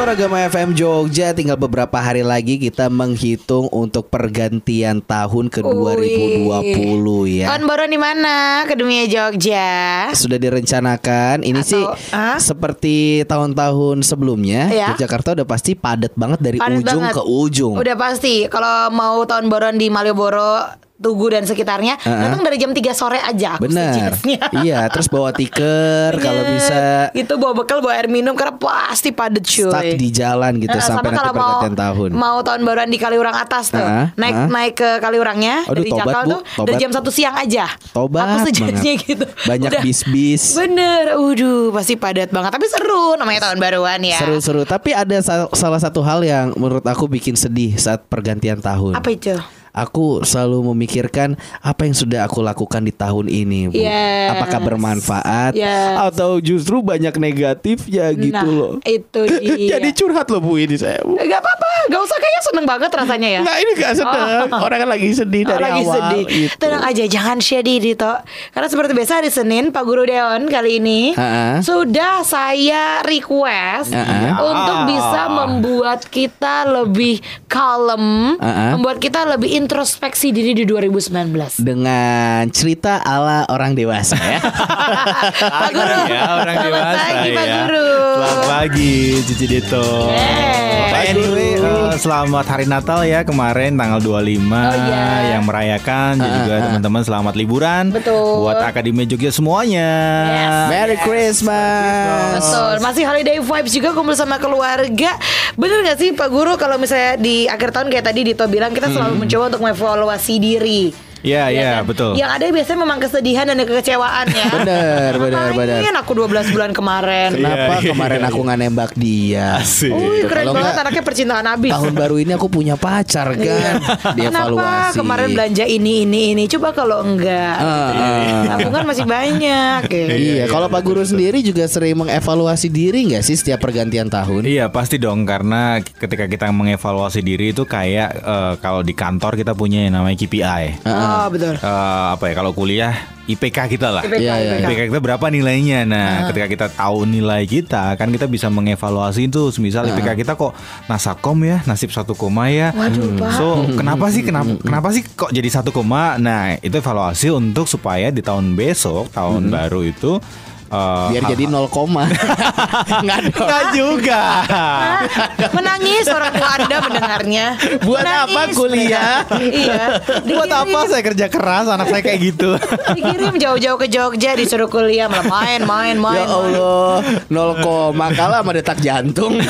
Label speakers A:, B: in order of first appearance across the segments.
A: Suara Gama FM Jogja tinggal beberapa hari lagi kita menghitung untuk pergantian tahun ke 2020 ya.
B: Tahun baru di mana? Ke dunia Jogja.
A: Sudah direncanakan. Ini
B: Atau-
A: sih
B: Hah?
A: seperti tahun-tahun sebelumnya.
B: Ya.
A: Jakarta udah pasti padat banget dari
B: Padat
A: ujung
B: banget.
A: ke ujung.
B: Udah pasti kalau mau tahun baruan di Malioboro, Tugu dan sekitarnya,
A: Uh-uh.
B: datang dari jam 3 sore aja aku
A: Benar.
B: jenisnya.
A: iya, terus bawa tiker kalau bisa
B: Itu bawa bekal, bawa air minum karena pasti padet cuy.
A: stuck di jalan gitu
B: Nah,
A: sampai
B: sama
A: nanti pergantian tahun.
B: mau tahun baruan di Kaliurang atas tuh,
A: Ah,
B: naik
A: ah.
B: naik ke Kaliurangnya
A: Aduh,
B: dari
A: tobat,
B: Cakal
A: Bu,
B: tuh
A: tobat.
B: dari jam 1 siang aja.
A: Tobat
B: Aku
A: banget.
B: gitu.
A: Banyak bis-bis.
B: Bener, udah pasti padat banget. Tapi seru namanya tahun baruan ya.
A: Seru-seru, tapi ada sa- salah satu hal yang menurut aku bikin sedih saat pergantian tahun.
B: Apa itu?
A: Aku selalu memikirkan apa yang sudah aku lakukan di tahun ini, Bu.
B: Yes.
A: Apakah bermanfaat
B: Yes.
A: atau justru banyak negatifnya gitu
B: nah,
A: loh.
B: itu dia.
A: Jadi curhat loh Bu ini saya, Bu.
B: Gak apa-apa, gak usah kayaknya seneng banget rasanya ya.
A: Nggak ini gak sedang.
B: Oh.
A: Orang kan lagi sedih
B: Oh,
A: dari
B: lagi
A: awal.
B: sedih.
A: gitu.
B: Tenang aja, jangan sedih Dito. Karena seperti biasa hari Senin Pak Guru Deon kali ini
A: Ha-ha.
B: sudah saya request
A: Ha-ha.
B: untuk bisa membuat kita lebih kalem, membuat kita lebih introspeksi diri di 2019.
A: Dengan cerita ala orang dewasa ya.
B: Pak Guru,
C: ya orang
B: selamat
C: dewasa
B: pagi Pak
C: ya.
B: Guru.
C: Selamat pagi Cici Dito.
B: Yeay.
C: Selamat hari Natal ya kemarin tanggal 25
B: Oh, iya.
C: yang merayakan dan juga teman-teman selamat liburan
B: Betul.
C: buat Akademi Jogja semuanya.
B: Yes.
A: Merry Christmas.
B: Betul, masih holiday vibes juga kumpul sama keluarga. Bener gak sih Pak Guru kalau misalnya di akhir tahun kayak tadi Dito bilang kita selalu mencoba untuk mengevaluasi diri.
C: Iya, iya,
B: kan?
C: betul.
B: Yang ada biasanya memang kesedihan dan kekecewaan ya.
A: Bener, bener, bener.
B: Ngapain aku 12 bulan kemarin.
A: Kenapa
C: Iya, iya,
A: kemarin
C: iya,
A: aku nggak nembak dia?
C: Asik.
B: Wih, keren
A: Kalau
B: banget anaknya percintaan abis.
A: Tahun baru ini aku punya pacar kan?
B: Iya. Kenapa kemarin belanja ini ini ini? Coba kalau enggak.
A: Ah, ah.
B: Tabungan masih banyak. ya.
A: Iya, kalau Pak Guru sendiri juga sering mengevaluasi diri nggak sih setiap pergantian tahun?
C: Iya pasti dong karena ketika kita mengevaluasi diri itu kayak eh, kalau di kantor kita punya yang namanya KPI.
B: Oh, betul.
C: Eh, apa ya kalau kuliah IPK kita lah.
B: IPK,
A: Iya, iya,
B: IPK.
C: IPK kita berapa nilainya? Nah, ketika kita tahu nilai kita, kan kita bisa mengevaluasi itu. Misal IPK kita kok nasakom ya, nasib satu koma ya.
B: Waduh, Pak.
C: So, kenapa sih kenapa kenapa sih kok jadi satu koma? Nah, itu evaluasi untuk supaya di tahun besok, tahun baru itu eh,
A: Biar
C: hal-
A: jadi 0 koma. Nggak
C: juga.
B: Menangis orang tua Anda mendengarnya.
A: Buat
B: Menangis
A: apa kuliah?
B: iya.
C: Buat apa saya kerja keras anak saya kayak gitu?
B: Dikirim jauh-jauh ke Jogja disuruh kuliah malah main main main.
A: Ya Allah, 0 koma kalah sama detak jantung.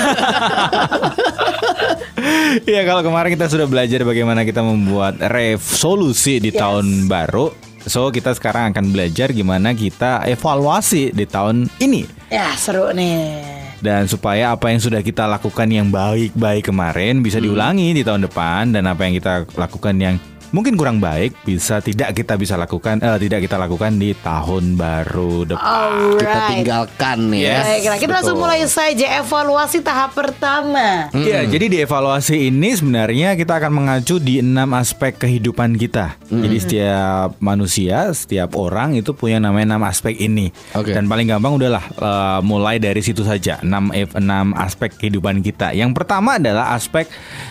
C: Iya kalau kemarin kita sudah belajar bagaimana kita membuat resolusi di
B: Yes.
C: tahun baru. So kita sekarang akan belajar gimana kita evaluasi di tahun ini.
B: Ya seru nih.
C: Dan supaya apa yang sudah kita lakukan yang baik-baik kemarin bisa diulangi di tahun depan dan apa yang kita lakukan yang mungkin kurang baik bisa tidak kita bisa lakukan eh, tidak kita lakukan di tahun baru depan.
A: Kita
B: Alright.
A: tinggalkan ya.
C: Yes.
B: Baiklah, kita langsung
C: betul.
B: mulai saja evaluasi tahap pertama.
C: Iya, jadi di evaluasi ini sebenarnya kita akan mengacu di enam aspek kehidupan kita. Jadi setiap manusia, setiap orang itu punya namanya enam aspek ini.
A: Oke.
C: Dan paling gampang udahlah eh, mulai dari situ saja. Enam F- enam aspek kehidupan kita. Yang pertama adalah aspek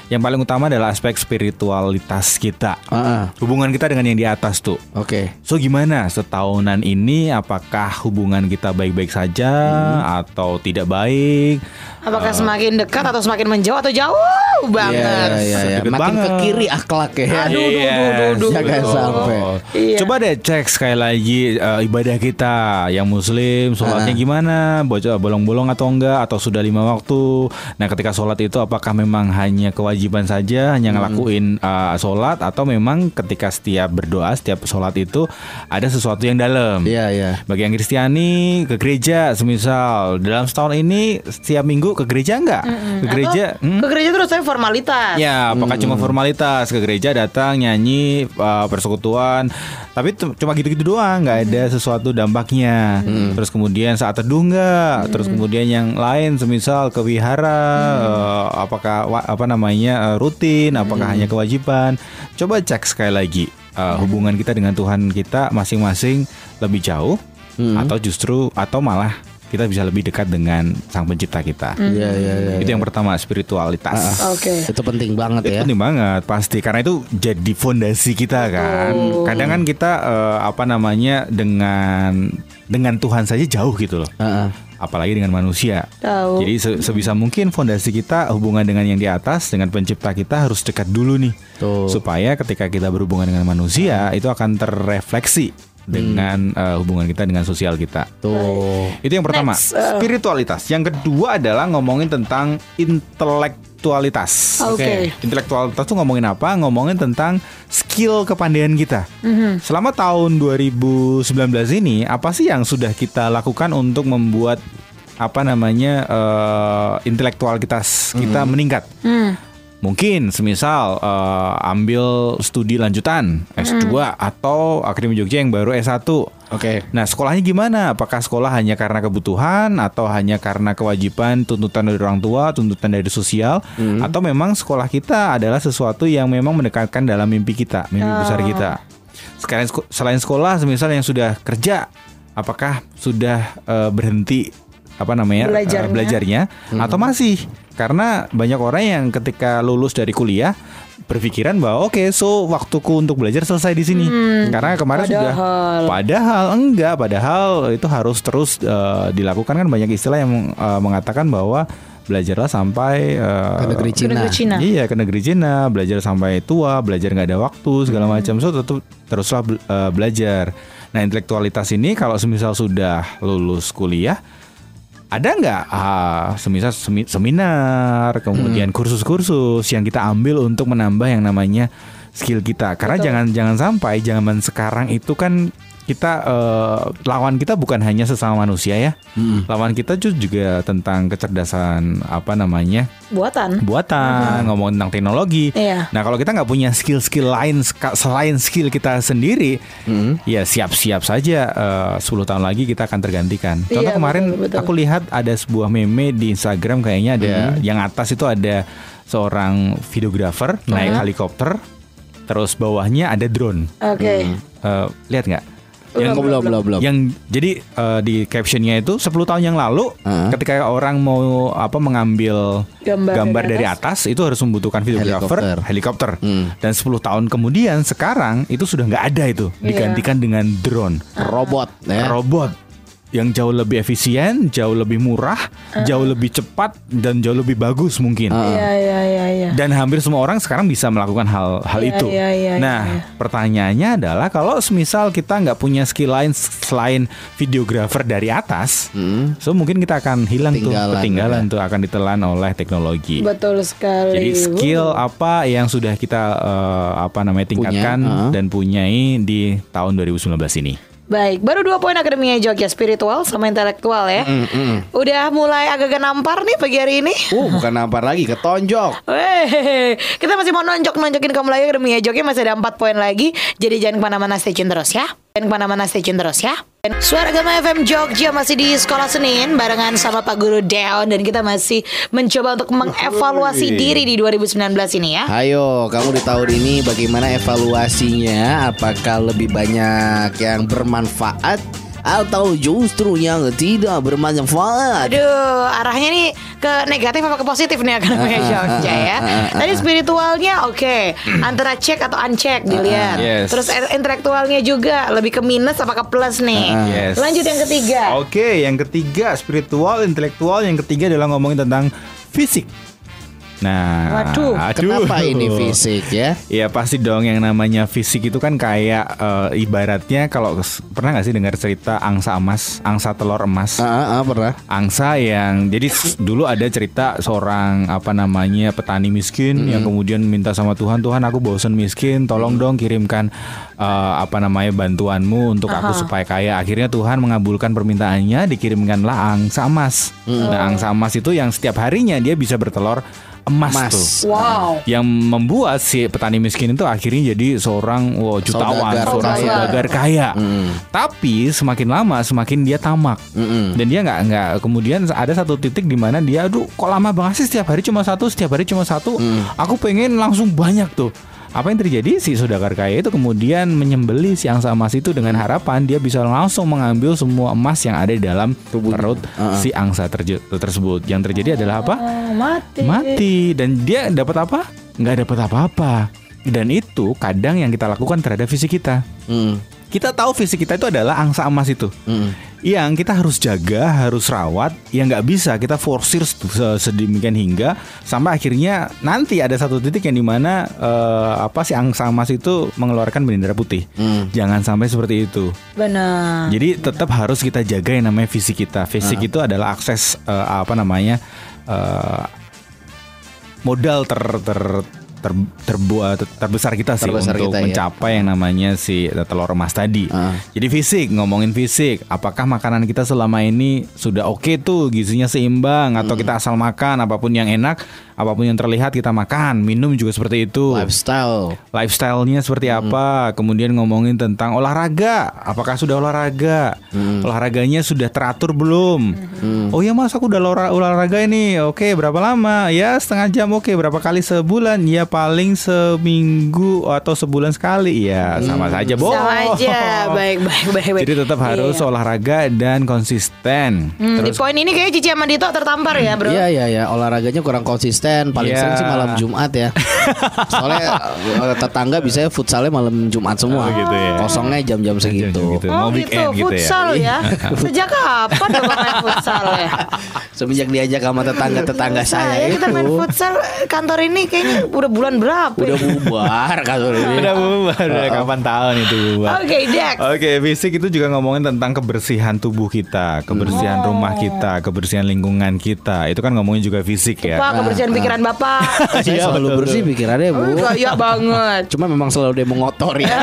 C: yang paling utama adalah aspek spiritualitas kita.
A: Ah.
C: Hubungan kita dengan yang di atas tuh.
A: Oke.
C: So gimana setahunan ini apakah hubungan kita baik-baik saja atau tidak baik?
B: Apakah semakin dekat atau semakin menjauh atau jauh banget?
A: Iya, iya, iya. Makin ke
C: banget.
A: kiri akhlak ya.
B: Aduh, duh,
C: Iya,
B: duh, duh, duh,
A: Jangan
B: duh.
A: sampai.
B: Iya.
C: Coba deh cek sekali lagi eh, ibadah kita yang muslim sholatnya gimana, bocah bolong-bolong atau enggak atau sudah lima waktu. Nah ketika sholat itu apakah memang hanya kewajiban saja hanya ngelakuin eh, sholat atau memang ketika setiap berdoa setiap sholat itu ada sesuatu yang dalam.
A: Iya, iya.
C: Bagi yang Kristiani ke gereja, semisal dalam setahun ini setiap minggu ke gereja enggak? Ke gereja?
B: Atau
C: hmm?
B: ke gereja terus saya formalitas.
C: Ya, apakah cuma formalitas ke gereja datang nyanyi uh, persekutuan, tapi cuma gitu-gitu doang, nggak ada sesuatu dampaknya. Terus kemudian saat teduh nggak, terus kemudian yang lain, semisal ke wihara, uh, apakah wa- apa namanya uh, rutin, apakah hanya kewajiban? Coba cek sekali lagi uh, hubungan kita dengan Tuhan kita masing-masing lebih jauh atau justru atau malah kita bisa lebih dekat dengan sang pencipta kita.
A: Iya iya iya.
C: Itu yang pertama spiritualitas.
B: Oke.
A: Itu penting banget
C: Itu
A: ya.
C: penting banget pasti karena itu jadi fondasi kita kan. Kadang kan kita eh, apa namanya dengan dengan Tuhan saja jauh gitu loh.
A: Heeh.
C: Apalagi dengan manusia.
B: Tahu.
C: Jadi se- sebisa mungkin fondasi kita hubungan dengan yang di atas dengan pencipta kita harus dekat dulu nih.
A: Tuh.
C: Supaya ketika kita berhubungan dengan manusia itu akan terrefleksi dengan eh, hubungan kita dengan sosial kita.
A: Tuh.
C: Itu yang pertama,
B: Next, uh.
C: spiritualitas. Yang kedua adalah ngomongin tentang intelektualitas.
B: Oke.
C: Intelektualitas tuh ngomongin apa? Ngomongin tentang skill kepandaian kita. Selama tahun 2019 ini, apa sih yang sudah kita lakukan untuk membuat apa namanya eh, intelektualitas kita meningkat? Mungkin semisal eh, ambil studi lanjutan S2 atau Akademi Jogja yang baru S1.
A: Oke.
C: Nah, sekolahnya gimana? Apakah sekolah hanya karena kebutuhan atau hanya karena kewajiban, tuntutan dari orang tua, tuntutan dari sosial, atau memang sekolah kita adalah sesuatu yang memang mendekatkan dalam mimpi kita, mimpi besar kita. Sekalian seko- selain sekolah, semisal yang sudah kerja, apakah sudah eh, berhenti apa namanya eh,
B: Belajarnya.
C: belajarnya atau masih? Karena banyak orang yang ketika lulus dari kuliah berpikiran bahwa oke, so waktuku untuk belajar selesai di sini. Karena kemarin sudah
B: Padahal.
C: Padahal enggak, padahal itu harus terus eh, dilakukan kan banyak istilah yang eh, mengatakan bahwa belajarlah sampai eh,
A: Ke negeri
B: Ke
A: Cina.
B: negeri Cina.
C: Iya ke negeri Cina, belajar sampai tua, belajar nggak ada waktu segala
B: Hmm.
C: macam. So tetap teruslah bel- belajar. Nah intelektualitas ini kalau semisal sudah lulus kuliah, ada nggak ah, semisal semi- seminar,
B: Hmm.
C: kemudian kursus-kursus yang kita ambil untuk menambah yang namanya skill kita? Karena
B: Betul.
C: jangan jangan sampai zaman sekarang itu kan kita eh, lawan kita bukan hanya sesama manusia ya, lawan kita ju- juga tentang kecerdasan apa namanya
B: Buatan.
C: buatan, ngomong tentang teknologi.
B: Iya.
C: Nah kalau kita nggak punya skill-skill lain selain skill kita sendiri, ya siap-siap saja eh, 10 tahun lagi kita akan tergantikan. Contoh
B: Iya,
C: kemarin
B: betul, betul.
C: aku lihat ada sebuah meme di Instagram kayaknya ada yang atas itu ada seorang videographer naik helikopter, terus bawahnya ada drone.
B: Oke.
C: Eh, lihat nggak?
A: Yang belum belum belum.
C: Yang jadi eh, di captionnya itu 10 tahun yang lalu
A: Heeh.
C: ketika orang mau apa mengambil
B: Gambar
C: gambar,
B: dari
C: dari atas. itu harus membutukan videographer helikopter.
A: Hmm.
C: Dan 10 tahun kemudian sekarang itu sudah nggak ada itu
B: Iya.
C: digantikan dengan drone
A: Robot ya.
C: robot yang jauh lebih efisien, jauh lebih murah, jauh lebih cepat dan jauh lebih bagus mungkin.
B: Iya iya iya iya.
C: Dan hampir semua orang sekarang bisa melakukan hal hal
B: Iya,
C: itu.
B: iya, iya,
C: nah,
B: iya.
C: pertanyaannya adalah kalau semisal kita nggak punya skill lain selain videographer dari atas,
A: Hmm.
C: so mungkin kita akan hilang tuh Ketinggalan,
A: ya.
C: tuh akan ditelan oleh teknologi.
B: Betul sekali.
C: Jadi skill apa yang sudah kita eh, apa namanya tingkatkan
A: Punya, uh.
C: dan punyai di tahun 2019 ini.
B: Baik, baru dua poin akademinya Jogja spiritual sama intelektual ya. Udah mulai agak-agak nampar nih pagi hari ini.
A: Uh, bukan nampar lagi, ketonjok.
B: Weh, kita masih mau nonjok-nonjokin kamu lagi Akademia Jogja masih ada 4 poin lagi. Jadi jangan ke mana-mana stay tune terus ya. Jangan ke mana-mana stay tune terus ya. Suara Gama FM Jogja masih di Sekolah Senin barengan sama Pak Guru Deon dan kita masih mencoba untuk mengevaluasi
C: Wih.
B: diri di 2019 ini ya.
A: Ayo, kamu di tahun ini bagaimana evaluasinya? Apakah lebih banyak yang bermanfaat atau justru yang tidak bermanfaat?
B: Aduh, arahnya nih ke negatif apa ke positif nih Akademia Jogja ya. Tadi spiritualnya oke, antara cek atau uncheck dilihat.
C: Yes.
B: Terus er- intelektualnya juga lebih ke minus apa ke plus nih.
C: Yes.
B: Lanjut yang ketiga.
C: Oke, yang ketiga spiritual, intelektual, yang ketiga adalah ngomongin tentang fisik. Nah,
B: Waduh,
C: aduh.
A: Kenapa ini fisik ya?
C: Ya pasti dong yang namanya fisik itu kan kayak eh, ibaratnya kalau pernah nggak sih dengar cerita angsa emas, angsa telur emas?
A: Ah, ah, ah, pernah.
C: Angsa yang jadi dulu ada cerita seorang apa namanya petani miskin yang kemudian minta sama Tuhan Tuhan aku bosen miskin tolong dong kirimkan eh, apa namanya bantuanmu untuk aku supaya kaya akhirnya Tuhan mengabulkan permintaannya dikirimkanlah angsa emas nah angsa emas itu yang setiap harinya dia bisa bertelur emas,
A: Emas.
C: tuh
B: Wow.
C: yang membuat si petani miskin itu akhirnya jadi seorang wow, jutawan,
A: Saudagar
C: seorang
B: kaya.
C: saudagar kaya. Tapi semakin lama semakin dia tamak
A: Mm-mm.
C: dan dia nggak nggak kemudian ada satu titik di mana dia aduh kok lama banget sih setiap hari cuma satu setiap hari cuma satu aku pengen langsung banyak tuh Apa yang terjadi si saudagar kaya itu kemudian menyembeli si angsa emas itu dengan harapan dia bisa langsung mengambil semua emas yang ada di dalam perut si angsa tersebut. Yang terjadi adalah apa?
B: Oh, mati.
C: Mati dan dia dapat apa? Nggak dapat apa-apa. Dan itu kadang yang kita lakukan terhadap fisik kita.
A: Hmm.
C: Kita tahu fisik kita itu adalah angsa emas itu.
A: Hmm.
C: Yang kita harus jaga, harus rawat, yang nggak bisa kita forsir se- sedemikian hingga sampai akhirnya nanti ada satu titik yang di mana eh, apa sih angsa emas itu mengeluarkan bendera putih.
A: Hmm.
C: Jangan sampai seperti itu.
B: Benar.
C: Jadi tetap harus kita jaga yang namanya fisik kita. Fisik itu adalah akses eh, apa namanya eh, modal ter ter ter, terbuat terbesar kita sih
A: Terbesar
C: untuk
A: kita, ya.
C: mencapai yang namanya si telur emas tadi.
A: Ah.
C: Jadi fisik ngomongin fisik, apakah makanan kita selama ini sudah oke tuh gizinya seimbang atau
A: Hmm.
C: kita asal makan apa pun yang enak, apa pun yang terlihat kita makan, minum juga seperti itu.
A: Lifestyle.
C: Lifestyle-nya seperti apa? Kemudian ngomongin tentang olahraga. Apakah sudah olahraga? Olahraganya sudah teratur belum? Oh ya mas, aku udah olah- olahraga ini. Oke, berapa lama? Ya setengah jam. Oke, berapa kali sebulan? Ya paling seminggu atau sebulan sekali. Ya sama saja, boh.
B: Sama aja. Baik, baik, baik, baik.
C: Jadi tetap harus
B: Iya.
C: olahraga dan konsisten.
B: Hmm, di poin ini kayaknya Cici sama Dito tertampar ya, Bro.
A: Iya iya iya olahraganya kurang konsisten paling
C: Iya.
A: sering sih malam Jumat ya. Soalnya eh, tetangga bisa futsalnya malam Jumat semua.
C: Oh, gitu ya.
A: Kosongnya jam-jam segitu.
C: gitu.
B: Oh
C: Mau
B: gitu,
C: weekend gitu ya.
B: futsal ya. Sejak kapan Bapak main futsal ya?
A: Semenjak diajak sama tetangga-tetangga saya,
B: Saya kita main
A: itu
B: futsal kantor ini kayaknya udah bulan berapa?
A: udah
B: ya?
A: bubar kantor ini.
C: Udah bubar, udah kapan tahun itu bubar.
B: Oke, Dex.
C: Oke, fisik itu juga ngomongin tentang kebersihan tubuh kita, kebersihan
B: Oh.
C: rumah kita, kebersihan lingkungan kita. Itu kan ngomongin juga fisik ya.
B: Pak, kebersihan pikiran Bapak.
A: Saya selalu
C: betul,
A: bersih pikirannya bu.
B: Oh, Iya banget.
A: Cuma memang selalu dia mengotori.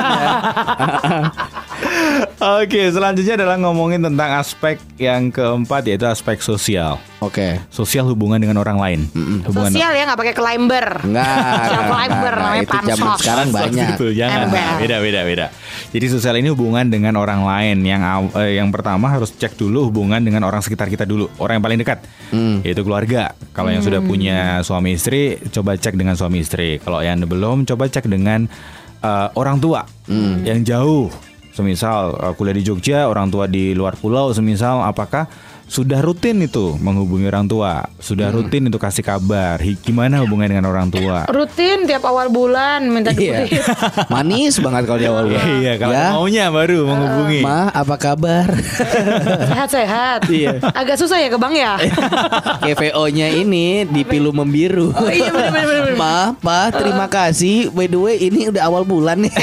C: Oke, selanjutnya adalah ngomongin tentang aspek yang keempat yaitu aspek sosial.
A: Oke.
C: Sosial hubungan dengan orang lain. Hubungan
B: Sosial ya nggak pakai climber.
A: Enggak,
B: climber namanya
A: Itu zaman sekarang banyak.
C: Gitu, jangan.
B: Ember.
C: Beda, beda, beda. Jadi sosial ini hubungan dengan orang lain. Yang eh, yang pertama harus cek dulu hubungan dengan orang sekitar kita dulu, orang yang paling dekat, yaitu keluarga. Kalau yang sudah punya suami istri, coba cek dengan suami istri. Kalau yang belum, coba cek dengan eh, orang tua yang jauh. Semisal eh, kuliah di Jogja, orang tua di luar pulau, semisal apakah sudah rutin itu menghubungi orang tua, sudah rutin itu kasih kabar, Hi- gimana hubungan dengan orang tua.
B: Rutin tiap awal bulan minta
A: Iya.
B: duit.
A: Manis banget kalau di awal bulan.
C: Iya, kalau
A: Ya.
C: maunya baru menghubungi.
A: Ma, apa kabar?
B: Sehat-sehat.
A: Iya.
B: Agak susah ya ke bank ya?
A: KVO-nya ini dipilu membiru.
B: Oh, iya bener bener bener.
A: Ma, Pa, terima kasih. By the way, ini udah awal bulan nih.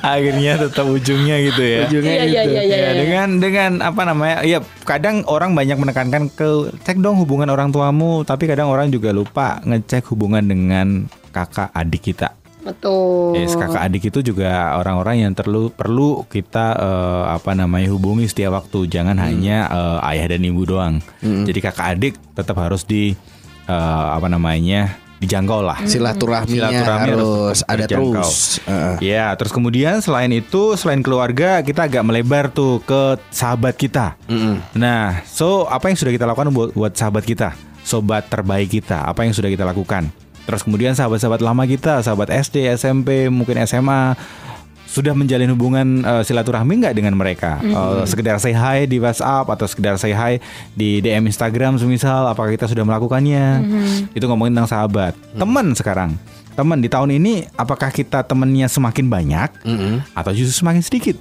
C: Akhirnya tetap ujungnya gitu ya.
A: Ujungnya
B: Iya, iya,
A: gitu.
B: iya, iya.
C: Ya, dengan dengan apa namanya? Ya, kadang orang banyak menekankan ke cek dong hubungan orang tuamu, tapi kadang orang juga lupa ngecek hubungan dengan kakak adik kita.
B: Betul.
C: Yes, kakak adik itu juga orang-orang yang perlu perlu kita eh, apa namanya hubungi setiap waktu. Jangan hanya eh, ayah dan ibu doang. Jadi kakak adik tetap harus di eh, apa namanya dijangkau lah.
A: Silaturahminya
C: Silaturahmi
A: harus ada
C: terjangkau.
A: terus. Heeh.
C: Ya, terus kemudian selain itu, selain keluarga, kita agak melebar tuh ke sahabat kita. Nah, so apa yang sudah kita lakukan buat, buat sahabat kita, sobat terbaik kita, apa yang sudah kita lakukan? Terus kemudian sahabat-sahabat lama kita, sahabat SD, SMP, mungkin SMA, sudah menjalin hubungan eh, silaturahmi nggak dengan mereka? Eh, sekedar say hi di WhatsApp atau sekedar say hi di DM Instagram, semisal, apakah kita sudah melakukannya? Itu ngomongin tentang sahabat, teman sekarang. Teman di tahun ini apakah kita temennya semakin banyak atau justru semakin sedikit?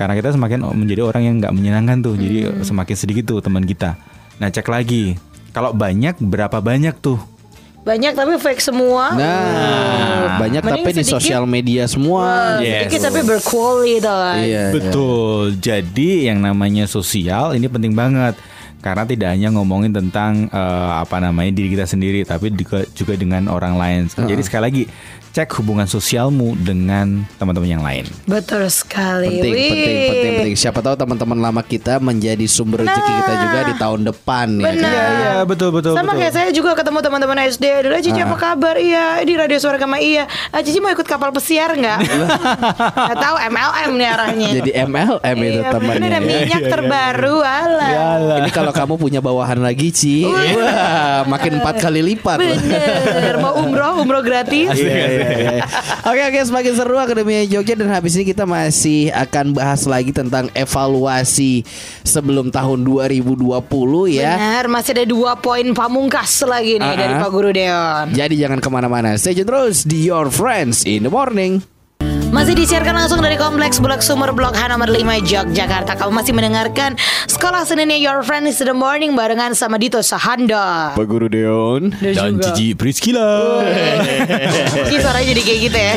C: Karena kita semakin menjadi orang yang nggak menyenangkan tuh, jadi semakin sedikit tuh teman kita. Nah cek lagi, kalau banyak berapa banyak tuh?
B: Banyak tapi fake semua.
A: Nah, banyak
B: Mending
A: tapi di
B: sedikit.
A: sosial media semua.
C: Yes.
B: Sedikit tapi berkualitas.
A: Iya.
C: Betul. Jadi yang namanya sosial ini penting banget. Karena tidak hanya ngomongin tentang eh, apa namanya diri kita sendiri, tapi juga juga dengan orang lain. Jadi sekali lagi cek hubungan sosialmu dengan teman-teman yang lain.
B: Betul sekali.
A: Penting,
B: Wih.
A: penting, penting, penting. Siapa tahu teman-teman lama kita menjadi sumber rezeki kita juga di tahun depan ya.
B: Benar.
A: kan?
C: Iya betul betul.
B: Sama kayak saya juga ketemu teman-teman SD dulu Cici apa kabar? Iya di Radio Suara Gama iya ah, Cici mau ikut kapal pesiar nggak? Nggak tahu MLM nih arahnya
A: Jadi MLM itu
B: Iya,
A: temannya.
B: Ini ada
A: ya.
B: minyak terbaru ala.
C: Yalah.
A: Ini kalau kamu punya bawahan lagi, Ci. Wah, makin empat kali lipat.
B: Bener Mau umroh Umroh gratis
A: Iya, iya, iya. Oke oke semakin seru Akademi Jogja dan habis ini kita masih akan bahas lagi tentang evaluasi sebelum tahun 2020 ya.
B: Benar Masih ada dua poin pamungkas lagi nih
A: Ah,
B: Dari
A: ah.
B: Pak Guru Deon
A: Jadi jangan ke mana-mana Stay tune terus di Your Friends in the Morning
B: Masih disiarkan langsung dari Kompleks Bulak Sumur Blok H nomor 5 Yogyakarta Kamu masih mendengarkan Sekolah Seninnya Your Friends in the Morning Barengan sama Dito Sahanda
A: Pak Guru Deon
C: Dan Cici Priskila.
B: Ini suaranya jadi kayak gitu ya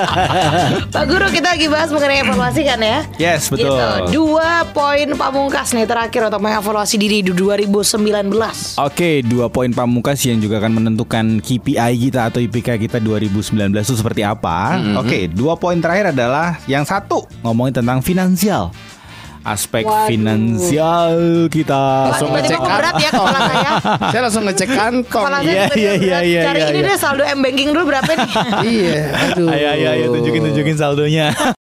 B: Pak Guru kita lagi bahas mengenai evaluasi kan ya
C: Yes, betul.
B: Gitu. Dua poin pamungkas nih terakhir untuk mengevaluasi diri di 2019
C: Oke, dua poin pamungkas yang juga akan menentukan KPI kita atau IPK kita 2019 itu seperti apa. Oke, dua poin terakhir adalah yang satu ngomongin tentang finansial. Aspek
B: Waduh.
C: finansial kita.
A: Langsung ngecek
B: berat ya kepala saya
A: Saya langsung ngecek kantong
B: Kepala saya
C: Iya, iya, iya, iya,
B: Cari
C: iya,
B: ini
C: iya.
B: deh saldo M-Banking dulu berapa nih
A: Iya aduh
C: Ayo, ayo, ayo, tunjukin, tunjukin saldonya.